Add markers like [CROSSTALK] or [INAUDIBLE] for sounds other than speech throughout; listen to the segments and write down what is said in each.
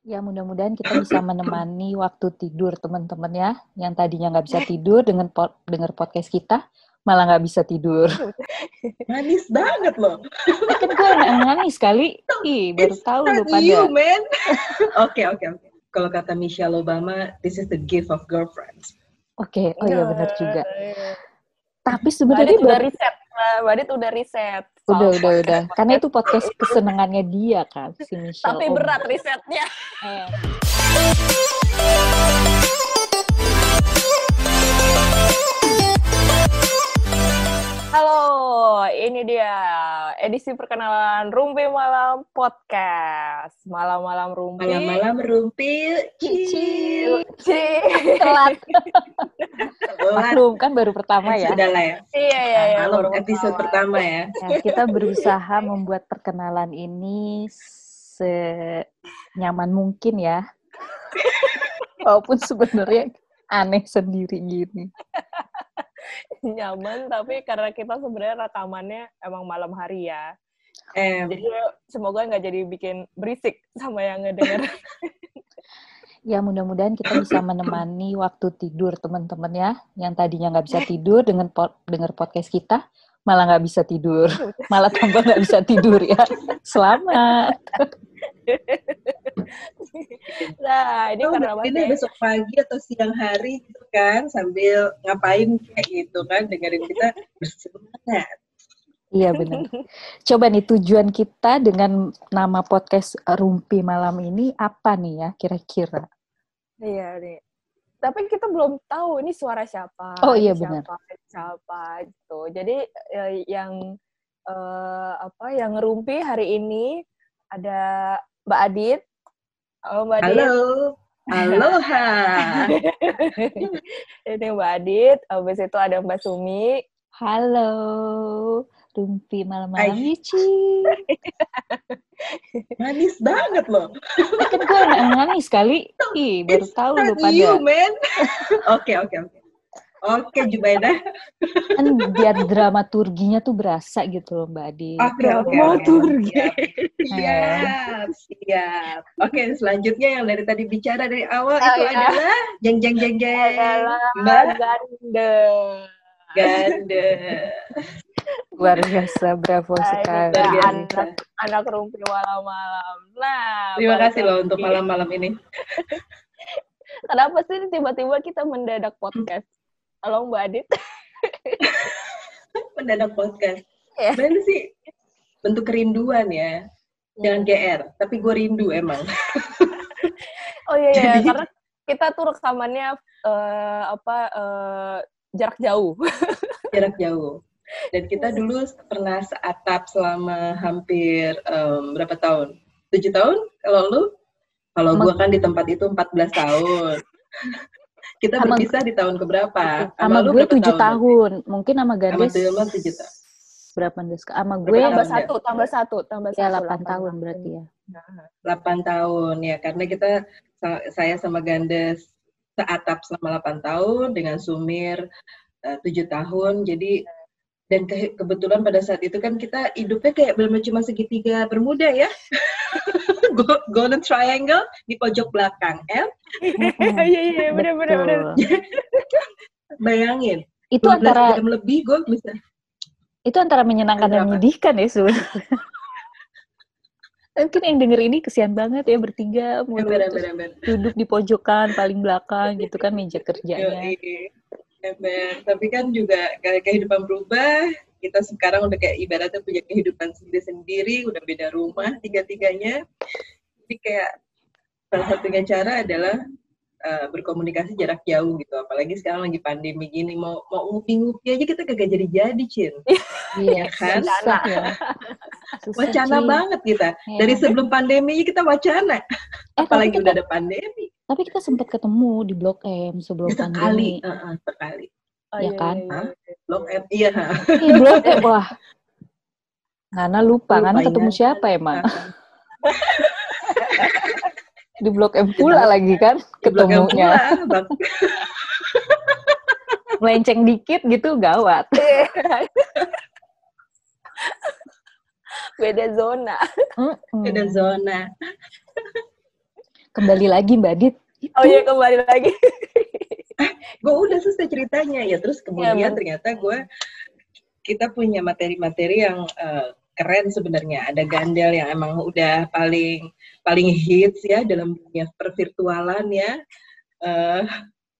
Ya mudah-mudahan kita bisa menemani waktu tidur teman-teman ya, yang tadinya nggak bisa tidur dengan pod dengar podcast kita, malah nggak bisa tidur. [LAUGHS] Manis banget loh. kan gue nangis sekali. Ih, baru It's tahu lu pada. you, man. [LAUGHS] Oke, oke, oke. Kalau kata Michelle Obama, this is the gift of girlfriends. Oke, oh iya benar juga. Iya. Tapi Badit sebenarnya udah baru- riset. Nah, Badit udah riset. Udah udah podcast- udah. Karena itu podcast kesenangannya dia kan, si Michelle. Tapi Obama. berat risetnya. Eh, [LAUGHS] Halo, ini dia edisi perkenalan Rumpi Malam Podcast. Malam-malam Rumpi. Malam-malam rumpil, Cicil. Ci. telat. Telat. Maklum kan baru pertama ya. Sudah lah ya. Iya, iya, iya. Malam episode pertama ya. Ya, kita berusaha membuat perkenalan ini senyaman mungkin ya. [LAUGHS] Walaupun sebenarnya aneh sendiri gini. [LAUGHS] nyaman, tapi karena kita sebenarnya rekamannya emang malam hari ya. Eh, Jadi semoga nggak jadi bikin berisik sama yang ngedenger. [LAUGHS] [LAUGHS] Ya mudah-mudahan kita bisa menemani waktu tidur teman-teman ya, yang tadinya nggak bisa tidur dengan pod dengar podcast kita, malah nggak bisa tidur, malah tambah nggak bisa tidur ya. Selamat. [LAUGHS] nah, ini Ini karena ini besok pagi atau siang hari gitu kan, sambil ngapain kayak gitu kan, dengerin kita bersemangat. Iya benar. Coba nih tujuan kita dengan nama podcast Rumpi Malam ini apa nih ya kira-kira? Iya nih. Tapi kita belum tahu ini suara siapa. Oh, iya, benar. siapa, Siapa gitu. Jadi eh, yang eh, apa yang ngerumpi hari ini ada Mbak Adit. Halo Mbak Adit. Halo, aloha. [LAUGHS] ini Mbak Adit. Habis itu ada Mbak Sumi. Halo, Rumpi Malam-Malam. Yuci. [LAUGHS] Manis banget loh. Kan gue nangis sekali. Ih, baru It's tahu lu pada. man. [LAUGHS] Oke, oke, oke. Oke, Jubaida. Kan biar dramaturginya tuh berasa gitu loh Mbak Adit. Oke, oke. Dramaturgi. Siap, siap. Oke, selanjutnya yang dari tadi bicara dari awal Oh, itu iya. adalah jeng jeng jeng jeng. Adalah Mbak Ganda. Ganda. Luar biasa, bravo ini sekali. dia Luar biasa. anak anak rumpi malam-malam. Nah, Terima kasih loh untuk malam-malam ini. [LAUGHS] Kenapa sih tiba-tiba kita mendadak podcast? Halo Mbak Adit. [LAUGHS] Mendadak podcast. Iya. Benar sih bentuk kerinduan ya. Jangan GR, tapi gue rindu emang. [LAUGHS] Oh iya, iya. Jadi- karena kita tuh rekamannya eh, apa eh, jarak jauh. [LAUGHS] jarak jauh. Dan kita dulu pernah seatap selama hampir em, berapa tahun? Tujuh tahun? Kalau lu? Kalau gua kan di tempat itu 14 tahun. Kita Sama- berpisah di tahun keberapa? Sama lu gue tujuh tahun? tahun. Mungkin sama Sama Gandes Tilman tujuh tahun. berapa Des? Sama Berapa gue tambah ya? satu, tambah satu, tambah ya satu. 8 delapan tahun berarti ya. 8 tahun ya karena kita sa- saya sama Gandes seatap selama 8 tahun dengan Sumir eh, tujuh tahun jadi dan ke- kebetulan pada saat itu kan kita hidupnya kayak belum cuma segitiga bermuda ya [LAUGHS] golden triangle di pojok belakang eh [LAUGHS] Iya, iya, iya, bener, bener, bener. Betul. [LAUGHS] bayangin Itu 12 antara jam lebih gue bisa itu antara menyenangkan dan menyedihkan ya sebenarnya. [LAUGHS] Mungkin yang denger ini kesian banget ya bertiga mulu terus bener-bener duduk di pojokan paling belakang gitu kan meja kerjanya. Ember. Tapi kan juga kayak kehidupan berubah. Kita sekarang udah kayak ibaratnya punya kehidupan sendiri-sendiri, udah beda rumah tiga-tiganya. Jadi kayak salah satunya cara adalah uh, berkomunikasi jarak jauh gitu. Apalagi sekarang lagi pandemi gini, mau mau ngupi-ngupi aja kita kagak jadi-jadi, Cin. Iya, kan? susah ya. Susah, Wacana Ci. banget kita. Iya. Dari sebelum pandemi kita wacana. Eh, Apalagi kita, udah ada pandemi. tapi kita sempat ketemu di Blok M sebelum Sekali, pandemi. uh-uh, sekali. Oh, Ya iya, kan? iya, iya. Blok M, iya. Blok M, wah. Ngana lupa, Lupa, Ngana ketemu ya. siapa emang? [LAUGHS] Di Blok M pula lagi kan ketemunya. pula. [LAUGHS] Melenceng dikit gitu gawat. [LAUGHS] Beda zona. Beda zona. Kembali lagi Mbak Dit. Oh iya kembali lagi. [LAUGHS] gue udah selesai ceritanya ya terus kemudian Ya, ternyata gue kita punya materi-materi yang eh, keren sebenarnya ada gandel yang emang udah paling paling hits ya dalam dunia pervirtualan ya Eh,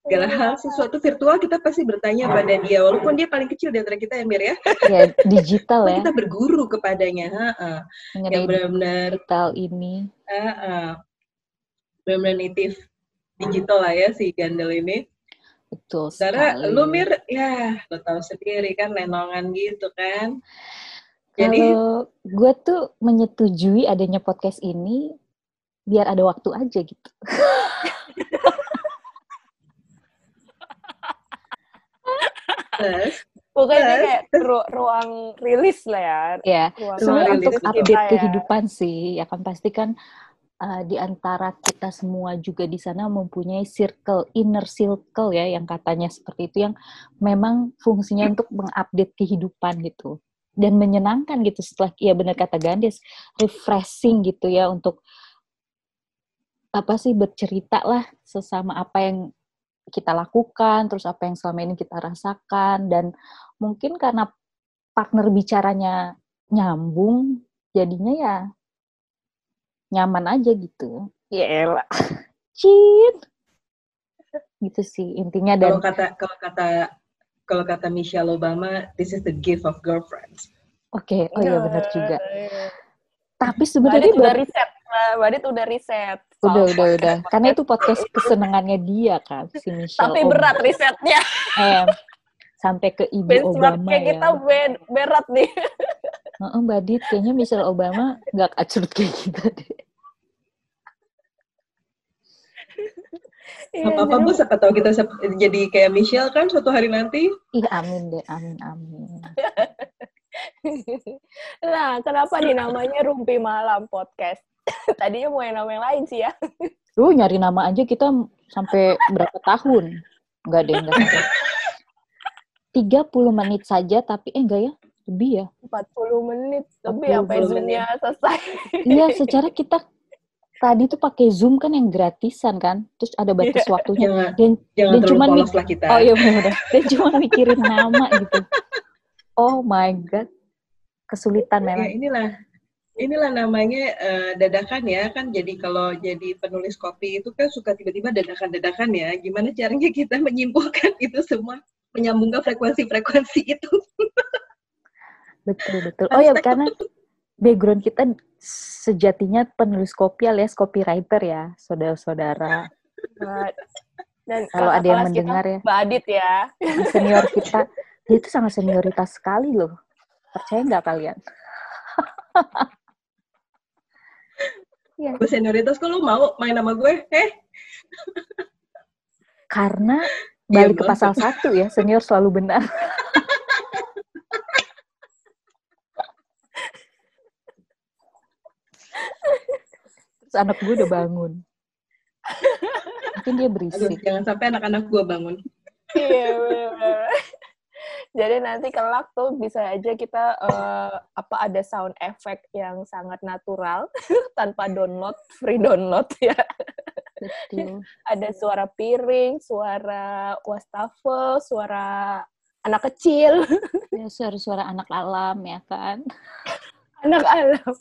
segala hal sesuatu virtual kita pasti bertanya pada dia walaupun dia paling kecil di antara kita ya Mir ya Ya, digital ya. kita berguru kepadanya ha, ha. yang benar-benar digital ini. ha, ha. benar-benar native digital lah ya si gandel ini Betul sekali. lu Mir, ya lo tahu sendiri kan lenongan gitu kan. Jadi Kalau gue tuh menyetujui adanya podcast ini biar ada waktu aja gitu. terus, Pokoknya Terus? kayak ru- ruang rilis lah ya. Ya, Ruang rilis untuk update ya. kehidupan sih, ya kan pasti kan uh, di antara kita semua juga di sana mempunyai circle, inner circle ya, yang katanya seperti itu, yang memang fungsinya untuk mengupdate kehidupan gitu. Dan menyenangkan gitu setelah, ya benar kata Gandis, refreshing gitu ya untuk apa sih bercerita lah sesama apa yang kita lakukan, terus apa yang selama ini kita rasakan, dan mungkin karena partner bicaranya nyambung, jadinya ya nyaman aja gitu. Ya elah. Cint. Gitu sih intinya kalau dan kata kalau kata kalau kata Michelle Obama, this is the gift of girlfriends. oke, oh iya benar juga. Iya. Tapi Badit sebenarnya udah riset. Badit udah riset. udah udah podcast- udah karena itu podcast kesenangannya dia kan si Michelle Tapi Obama. berat risetnya. eh [LAUGHS] sampai ke ibu Benchmarknya Obama ya. kita be- berat nih. Heeh, Mbak Dit, kayaknya Michelle Obama nggak kacurut kayak kita deh. Apa apa bu, siapa tahu kita jadi kayak Michelle kan suatu hari nanti. Ih amin deh, amin amin. [LAUGHS] Nah, kenapa dinamanya Rumpi Malam Podcast? [LAUGHS] Tadinya mau yang nama yang lain sih ya. Lu nyari nama aja kita sampai berapa tahun? Enggak deh, enggak sampai. 30 menit saja, tapi eh enggak ya? Lebih ya? 40 menit. Lebih 40 sampai Zoom-nya selesai. Iya, secara kita tadi tuh pakai Zoom kan yang gratisan kan, terus ada batas waktunya. Jangan Dan jangan Dan terlalu cuman polos mik- lah kita. oh iya benar. Dan cuma mikirin nama gitu. Oh my god, kesulitan Ya, memang. inilah inilah namanya eh, dadakan ya kan jadi kalau jadi penulis kopi itu kan suka tiba-tiba dadakan-dadakan ya gimana caranya kita menyimpulkan [LAUGHS] itu semua menyambungkan frekuensi-frekuensi itu Betul betul. Oh ya karena background kita sejatinya penulis kopi alias copywriter ya, saudara-saudara. Dan Kalau ada yang mendengar ya, Mbak Adit ya. senior kita, dia itu sangat senioritas sekali loh. Percaya nggak kalian? [LAUGHS] Iya, gue senioritas kok lu mau main sama gue eh karena Iya, balik ke Bang. pasal satu ya, senior selalu benar. [LAUGHS] Terus anak gue udah bangun. Mungkin dia aduh berisik. jangan sampai anak-anak gue bangun Iya. Jadi nanti kelak tuh bisa aja kita eh, apa ada sound effect yang sangat natural [LAUGHS] tanpa download, free download ya. Betul. Ada suara piring, suara wastafel, suara anak kecil, Ya, suara-suara anak alam ya kan. anak alam.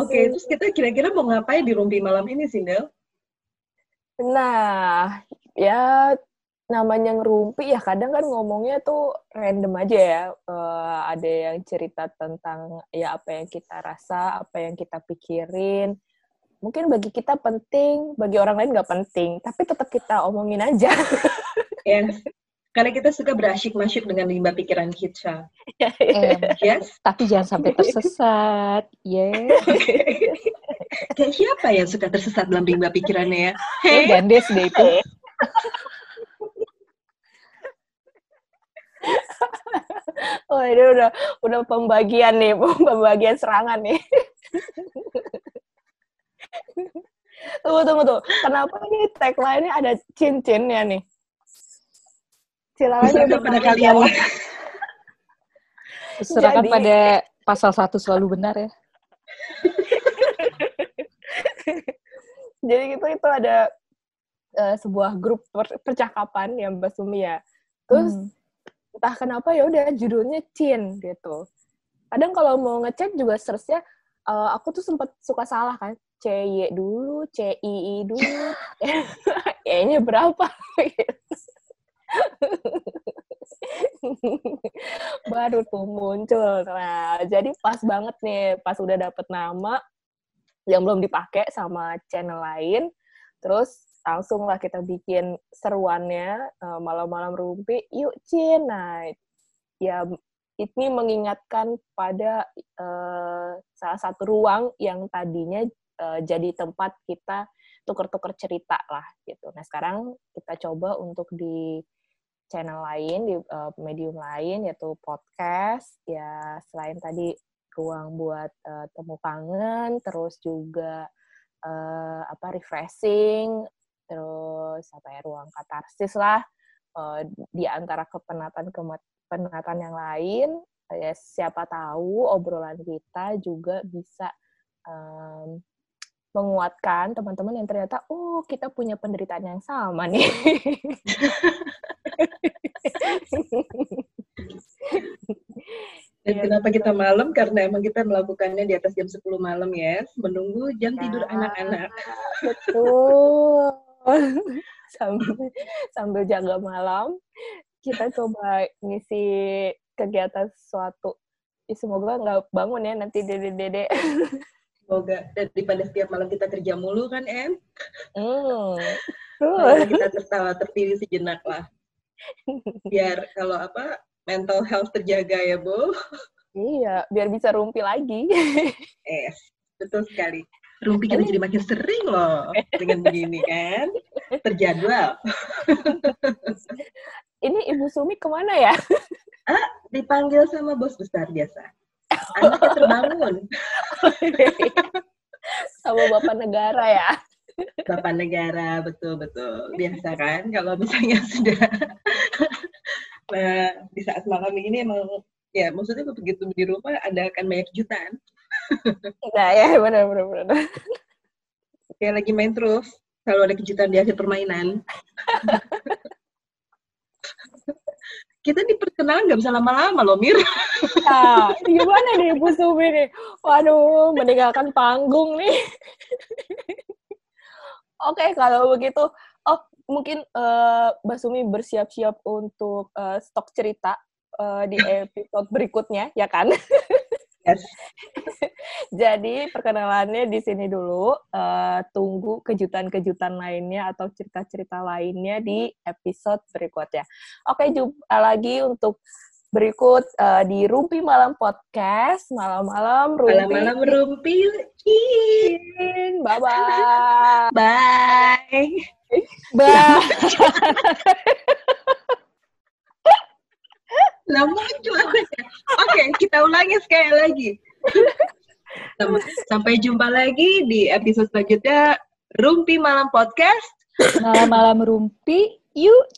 Oke terus kita kira-kira mau ngapain di rumpi malam ini sih Del Nah, ya namanya ngerumpi ya kadang kan ngomongnya tuh random aja ya. Eh, ada yang cerita tentang ya apa yang kita rasa, apa yang kita pikirin. Mungkin bagi kita penting, bagi orang lain nggak penting, tapi tetap kita omongin aja. ya karena kita suka berasyik-masyik dengan limbah pikiran kita Em, yes tapi jangan sampai tersesat. Ya. kayak siapa yang suka tersesat dalam limbah pikirannya ya Kayak gandes deh itu. Oh, ini udah udah pembagian nih, pembagian serangan nih. tunggu, tunggu, tuh. Kenapa ini tagline-nya ada cincinnya nih? Silakan Serahkan pada kalian. [LAUGHS] Serahkan Jadi- pada pasal satu selalu benar ya. [LAUGHS] Jadi gitu itu ada uh, sebuah grup per percakapan yang Mbak Sumi ya. Terus hmm. entah kenapa ya udah judulnya Chin gitu. Kadang kalau mau ngecek juga searchnya uh, aku tuh sempat suka salah kan. C Y dulu, C I I dulu. [LAUGHS] E-nya berapa? [LAUGHS] Baru tuh muncul. Nah, jadi pas banget nih, pas udah dapet nama yang belum dipakai sama channel lain, terus langsung lah kita bikin seruannya uh, malam-malam rumpi, yuk Cin. Nah, ya ini mengingatkan pada uh, salah satu ruang yang tadinya uh, jadi tempat kita tuker-tuker cerita lah gitu. Nah sekarang kita coba untuk di channel lain di uh, medium lain yaitu podcast. Ya selain tadi ruang buat uh, temu kangen terus juga uh, apa refreshing terus apa ya ruang katarsis lah uh, di antara kepenatan kepenatan yang lain ya siapa tahu obrolan kita juga bisa um, menguatkan teman-teman yang ternyata oh kita punya penderitaan yang sama nih. Dan ya, kenapa kita malam? Karena emang kita melakukannya di atas jam 10 malam ya, menunggu jam ya, tidur anak-anak. Betul. [LAUGHS] sambil, sambil jaga malam, kita coba ngisi kegiatan sesuatu. Ya, semoga nggak bangun ya nanti dede-dede. Semoga daripada setiap malam kita kerja mulu kan, Em? Uh. kita tertawa terpilih sejenak lah. Biar kalau apa mental health terjaga ya, Bu. Iya, biar bisa rumpi lagi. Eh, betul sekali. Rumpi kita jadi makin sering loh dengan begini kan. Terjadwal. Ini Ibu Sumi ke mana ya? Ah, dipanggil sama bos besar biasa anaknya terbangun. [LAUGHS] Sama bapak negara ya. Bapak negara, betul-betul. Biasa kan kalau misalnya sudah [LAUGHS] nah, di saat malam ini emang ya maksudnya begitu di rumah ada akan banyak kejutan. nah ya benar benar benar. Kayak lagi main terus, kalau ada kejutan di akhir permainan [LAUGHS] kita diperkenalan nggak bisa lama-lama loh, Mir. Nah, gimana nih Bu Sumi nih? Waduh, meninggalkan panggung nih. Oke, kalau begitu, oh mungkin uh, Mbak Sumi bersiap-siap untuk uh, stok cerita uh, di episode berikutnya, ya kan? Yes. Jadi perkenalannya di sini dulu. Uh, tunggu kejutan-kejutan lainnya atau cerita-cerita lainnya di episode berikutnya. Oke, jumpa lagi untuk berikut uh, di Rumpi Malam Podcast. Malam-malam Rumpi. Malam-malam Rumpi. Bye-bye. Bye. Bye. Lah muncul Oke, kita ulangi sekali lagi. Sampai jumpa lagi di episode selanjutnya Rumpi Malam Podcast. Malam-malam rumpi, yuk!